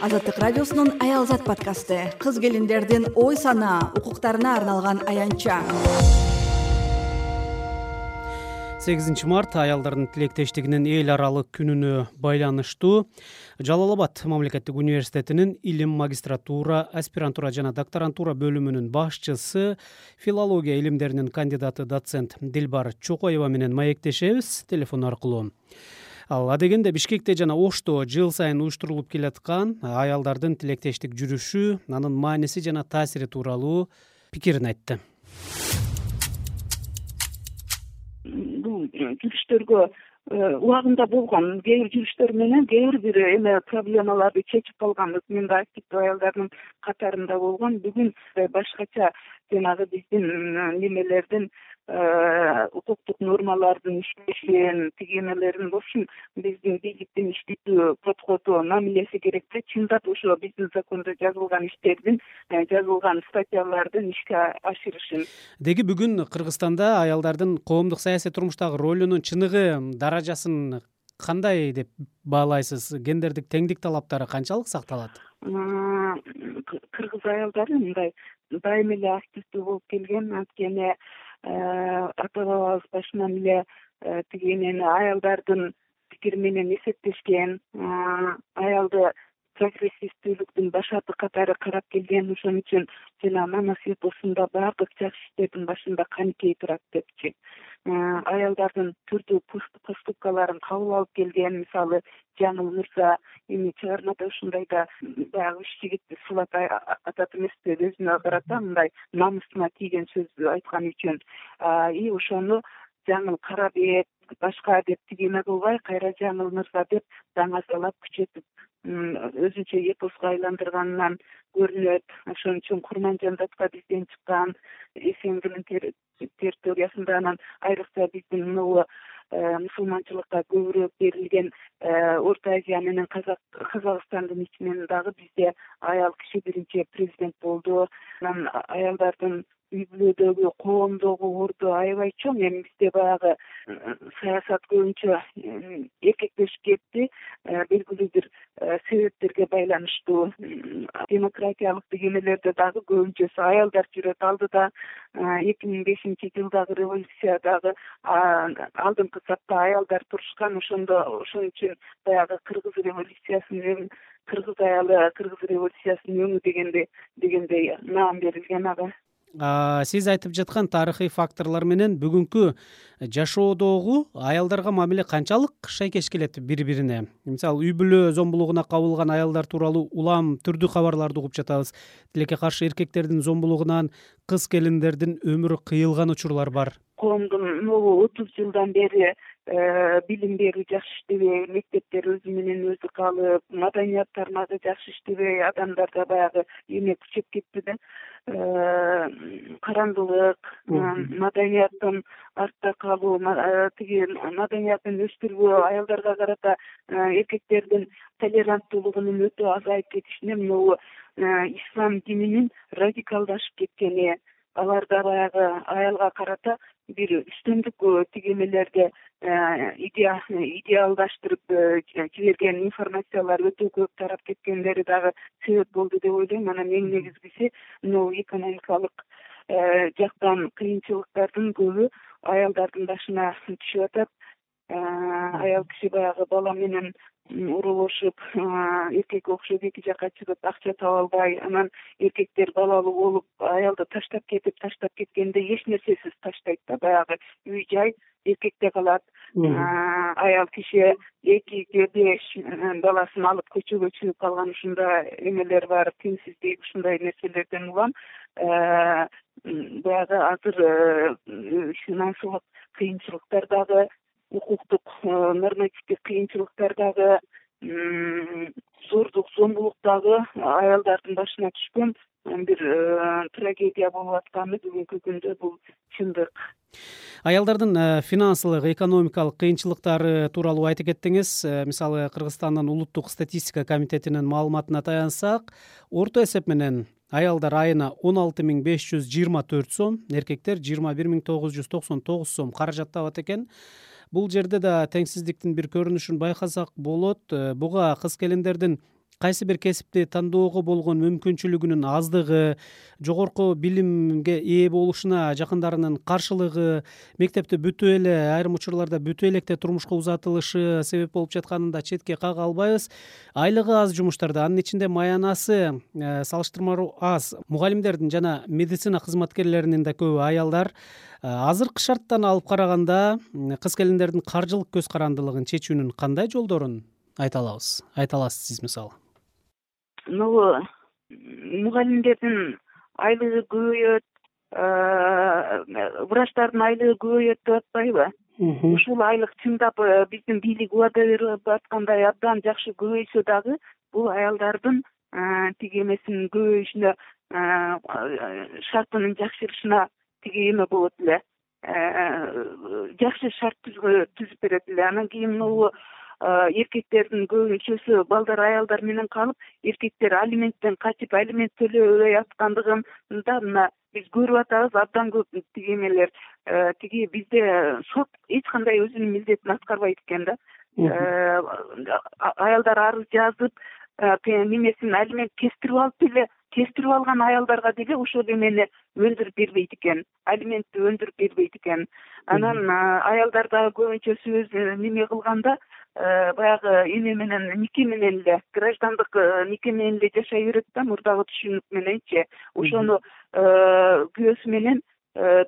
азаттык радиосунун аялзат подкасты. Кыз келиндердин ой санаа укуктарына арналган аянтча сегизинчи март аялдардын тилектештигинин эл аралык күнүнө байланыштуу. Жалал абад мамлекеттик университетинин илим магистратура аспирантура жана докторантура бөлүмүнүн башчысы филология илимдеринин кандидаты доцент дилбар чокоева менен маектешебиз телефон аркылуу ал адегенде бишкекте жана ошто жыл сайын уюштурулуп келаткан аялдардын тилектештик жүрүшү анын мааниси жана таасири тууралуу пикирин айтты. Бул жүрүштөргө э, убагында болгон кээ бир жүрүштөр менен кээ бир бир эме проблемаларды чечип калганбыз мен да активдүү аялдардын катарында болгом бүгүн башкача жанагы биздин немелердин э, укуктук нормалардын иштешин тиги эмелерин в общем биздин бийликтин иштетүү подходу мамилеси керек да. Чындап ошо биздин закондо жазылган иштердин э, жазылган статьялардын ишке ашырышын. Деги бүгүн кыргызстанда аялдардын коомдук саясий турмуштагы ролунун чыныгы даражасын кандай деп баалайсыз? Гендердик теңдик талаптары канчалык сакталат? Кыргыз аялдары мындай дайыма эле активдүү болуп келген. Анткени э, ата бабабыз башынан эле э, тиги эмени аялдардын пикири менен эсептешкен аялды прогрессивдүүлүктүн башаты катары карап келген ошон үчүн жанагы намаз эпосунда баардык жакшы иштердин башында каникей турат депчи аялдардын түрдүү поступкаларын кабыл алып келген мисалы жаңыл мырза эми чыгармада ушундай да баягы үч жигитти сулап атат эмеспи өзүнө карата мындай намысына тийген сөздү айткан үчүн. И ошону жаңыл карабек башка деп тиги эме кылбай кайра жаңыл мырза деп даңазалап күчөтүп өзүнчө эпоско айландырганынан көрүнөт ошон үчүн курманжан датка бизден чыккан снгийн территориясында анан айрыкча биздин могу э, мусулманчылыкка көбүрөөк берилген э, орто азия менен казакстандын ичинен дагы бизде аял киши биринчи президент болду. Анан аялдардын үй бүлөдөгү коомдогу орду аябай чоң эми бизде баягы саясат көбүнчө эркектешип кетти э, белгилүү бир э, себептерге байланыштуу демократиялык тигимелерде дагы көбүнчөсү аялдар жүрөт алдыда э, эки миң бешинчи жылдагы революция дагы алдыңкы сапта аялдар турушкан ошондо ошон үчүн баягы кыргыз революциясынын кыргыз аялы кыргыз революциясынын өңү дегендей дегендей наам берилген ага сиз айтып жаткан тарыхый факторлор менен бүгүнкү жашоодогу аялдарга мамиле канчалык шайкеш келет бири бирине мисалы үй бүлө зомбулугуна кабылган аялдар тууралуу улам түрдүү кабарларды угуп жатабыз. Тилекке каршы эркектердин зомбулугунан кыз келиндердин өмүрү кыйылган учурлар бар коомдун могу отуз жылдан бери Э, билим берүү жакшы иштебей мектептер өзү менен өзү калып маданият тармагы жакшы иштебей адамдарда баягы эме күчөп кетти да. Э, карандылык маданияттын артта калуу э, тиги маданиятын өстүрбөө аялдарга карата эркектердин толеранттуулугунун өтө азайып кетишине могу ислам дининин радикалдашып кеткени аларда баягы аялга карата бир үстөмдүк тиги эмелерди э, идеалдаштырып э, жиберген информациялар өтө көп тарап кеткендери дагы себеп болду деп ойлойм. Анан эң негизгиси могу экономикалык э, жактан кыйынчылыктардын көбү аялдардын башына түшүп атат аял киши баягы бала менен урулушуп эркекке окшоп эки жака чыгып акча таба албай анан эркектер балалуу болуп аялды таштап кетип таштап кеткенде эч нерсесиз таштайт да баягы үй жай эркекте калат. Аял киши экиге беш баласын алып көчөгө чыгып калган ушундай эмелер бар теңсиздик ушундай нерселерден улам. Баягы азыр э, финансылык кыйынчылыктар дагы укуктук э, нормативдик кыйынчылыктар дагы зордук зомбулук дагы аялдардын башына түшкөн бир э, трагедия болуп атканы бүгүнкү күндө бул чындык. Аялдардын э, финансылык экономикалык кыйынчылыктары тууралуу айтып кеттиңиз. Мисалы кыргызстандын улуттук статистика комитетинин маалыматына таянсак орто эсеп менен аялдар айына он алты миң беш жүз жыйырма төрт сом эркектер жыйырма бир миң тогуз жүз токсон тогуз сом каражат табат экен бул жерде да теңсиздиктин бир көрүнүшүн байкасак болот. Э, буга кыз келиндердин кайсы бир кесипти тандоого болгон мүмкүнчүлүгүнүн аздыгы жогорку билимге ээ болушуна жакындарынын каршылыгы мектепти бүтүп эле айрым учурларда бүтүп электе турмушка узатылышы себеп болуп жатканын да четке кага албайбыз. Айлыгы аз жумуштарда анын ичинде маянасы э, салыштырмалуу аз. Мугалимдердин жана медицина кызматкерлеринин да көбү аялдар. Э, азыркы шарттан алып караганда кыз келиндердин каржылык көз карандылыгын чечүүнүн кандай жолдорун айта алабыз? Айта аласыз сиз мисалы могу мугалимдердин айлыгы көбөйөт врачтардын айлыгы көбөйөт деп атпайбы. Ушул айлык чындап э, биздин бийлик убада берип аткандай абдан жакшы көбөйсө дагы бул аялдардын тиги эмесинин көбөйүшүнө шартынын жакшырышына тиги эме болот эле. Жакшы шарт түзүп берет эле. Анан кийин могу эркектердин көбүнчөсү балдар аялдар менен калып эркектер алименттен качып алимент төлөбөй аткандыгын да мына биз көрүп атабыз абдан көп тиги эмелер э, тиги бизде сот эч кандай өзүнүн милдетин аткарбайт экен да. Э, аялдар арыз жазып э, немесин алимент кестирип алып деле кестирип алган аялдарга деле ошол эмени өндүрүп бербейт экен алиментти өндүрүп бербейт экен. Анан аялдар дагы көбүнчөсү өзү неме кылганда э, баягы эме менен нике менен эле граждандык э, нике менен эле жашай берет да мурдагы түшүнүк мененчи ошону э, күйөөсү менен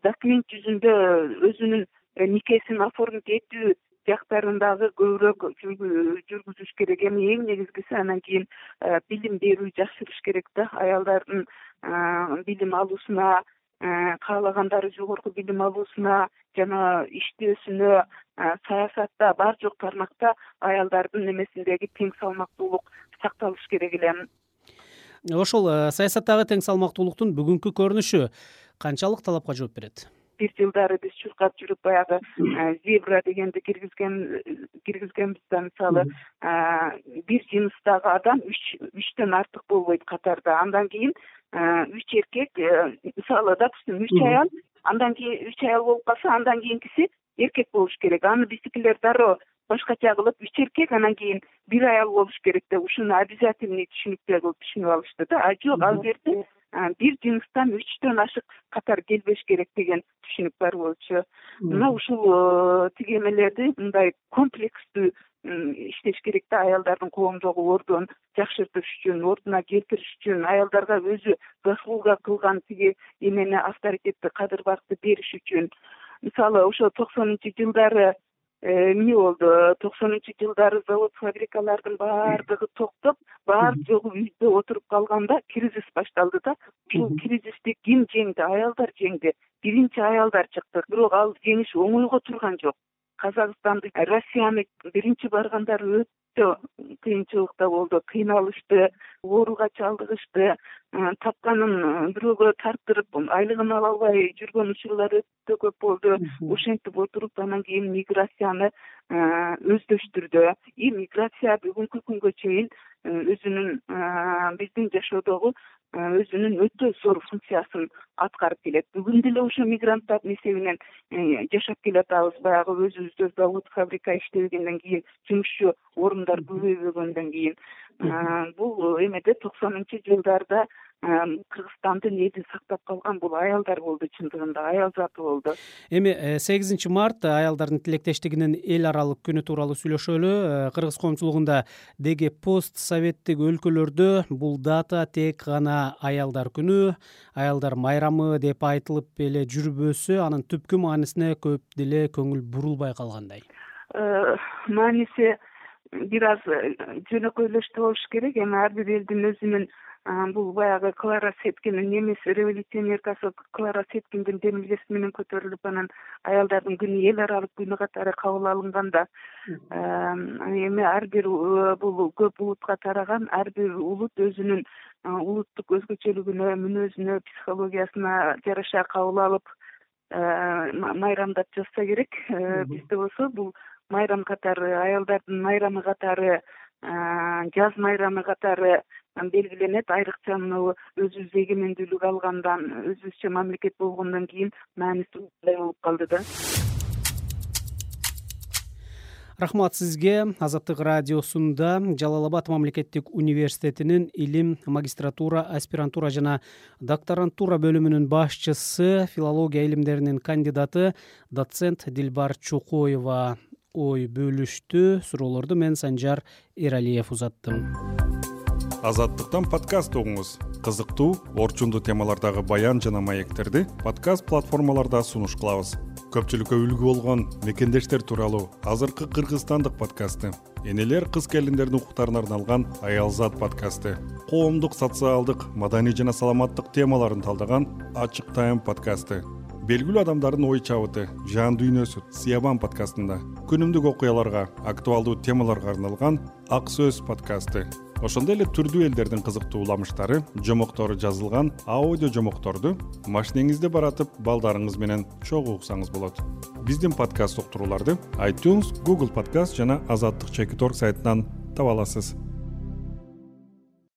документ жүзүндө өзүнүн никесин оформить этүү жактарын дагы көбүрөөк жүргүзүш керек. Эми эң негизгиси анан кийин э, билим берүү жакшырыш керек да аялдардын э, билим алуусуна э, каалагандары жогорку билим алуусуна жана иштөөсүнө саясатта бар жок тармакта аялдардын эмесиндеги тең салмактуулук сакталыш керек эле ошол саясаттагы тең салмактуулуктун бүгүнкү көрүнүшү канчалык талапка жооп берет бир жылдары биз чуркап жүрүп баягы зебра дегенди киргизген киргизгенбиз да мисалы бир жыныстагы адам үч үчтөн артык болбойт катарда. Андан кийин үч эркек э, мисалы допустим үч аял андан кийин үч аял болуп калса андан кийинкиси эркек болуш керек. Аны биздикилер дароо башкача кылып үч эркек анан кийин бир аял болуш керек деп ушуну обязательный түшүнүкчө кылып түшүнүп алышты да. А жок ал жерде бир жыныстан үчтөн ашык катар келбеш керек деген түшүнүк бар болчу. Мына ушул э, тиги эмелерди мындай комплекстүү иштеш керек да аялдардын коомдогу ордун жакшыртыш үчүн ордуна келтириш үчүн аялдарга өзү заслуга кылган тиги эмени авторитетти кадыр баркты бериш үчүн. Мисалы ошо токсонунчу жылдары эмне болду? Токсонунчу жылдары завод фабрикалардын баардыгы токтоп баары жогу үйдө отуруп калганда кризис башталды да. Ушул кризисти ким жеңди? Аялдар жеңди. Биринчи аялдар чыкты. Бирок ал жеңиш оңойго турган жок. Казакстанды россияны биринчи баргандары өтө кыйынчылыкта болду кыйналышты ооруга чалдыгышты тапканын бирөөгө тарттырып айлыгын ала албай жүргөн учурлар өтө көп болду. Ошентип отуруп анан кийин миграцияны өздөштүрдү. И миграция бүгүнкү күнгө чейин өзүнүн биздин жашоодогу өзүнүн өтө зор функциясын аткарып келет. Бүгүн деле ошо мигранттардын эсебинен жашап келатабыз баягы өзүбүздө завод фабрика иштебегенден кийин жумушчу орундар көбөйбөгөндөн кийин. Бул эмеде токсонунчу жылдарда кыргызстандын элин сактап калган бул аялдар болду чындыгында аял заты болду. Эми э, сегизинчи март аялдардын тилектештигинин эл аралык күнү тууралуу сүйлөшөлү. Э, кыргыз коомчулугунда деги пост советтик өлкөлөрдө бул дата тек гана аялдар күнү аялдар майрамы деп айтылып эле жүрбөсө анын түпкү маанисине көп деле көңүл бурулбай калгандай. Э, мааниси бир аз жөнөкөй эле болуш керек. Эми ар бир элдин өзүнүн бул баягы клара сеткиндин немеси революционеркасы клара сеткиндин демилгеси менен көтөрүлүп анан аялдардын күнү эл аралык күнү катары кабыл алынганда эми ар бир э, бул көп улутка тараган ар бир улут өзүнүн улуттук өзгөчөлүгүнө мүнөзүнө психологиясына жараша кабыл алып э, майрамдап жатса керек. Э, бизде болсо бул майрам катары аялдардын майрамы катары жаз майрамы катары белгиленет айрыкча мына өзүбүз эгемендүүлүк алгандан өзүбүзчө мамлекет болгондон кийин маанисиай болуп калды да. Рахмат сизге. Азаттык радиосунда жалал абад мамлекеттик университетинин илим магистратура аспирантура жана докторантура бөлүмүнүн башчысы филология илимдеринин кандидаты доцент дилбар чокоева ой бөлүштү. Суроолорду мен санжар эралиев узаттым азаттыктан подкаст угуңуз кызыктуу орчундуу темалардагы баян жана маектерди подкаст платформаларда сунуш кылабыз. Көпчүлүккө үлгү болгон мекендештер тууралуу азыркы кыргызстандык подкасты энелер кыз келиндердин укуктарына арналган аялзат подкасты коомдук социалдык маданий жана саламаттык темаларын талдаган ачык тайм подкасты белгилүү адамдардын ой чабыты жан дүйнөсү сиябан подкастында күнүмдүк окуяларга актуалдуу темаларга арналган ак сөз подкасты ошондой эле түрдүү элдердин кызыктуу уламыштары жомоктору жазылган аудио жомокторду машинеңизде баратып балдарыңыз менен чогуу уксаңыз болот. Биздин подкаст уктурууларды айтюнс гугл подкаст жана азаттык чекит орг сайтынан таба аласыз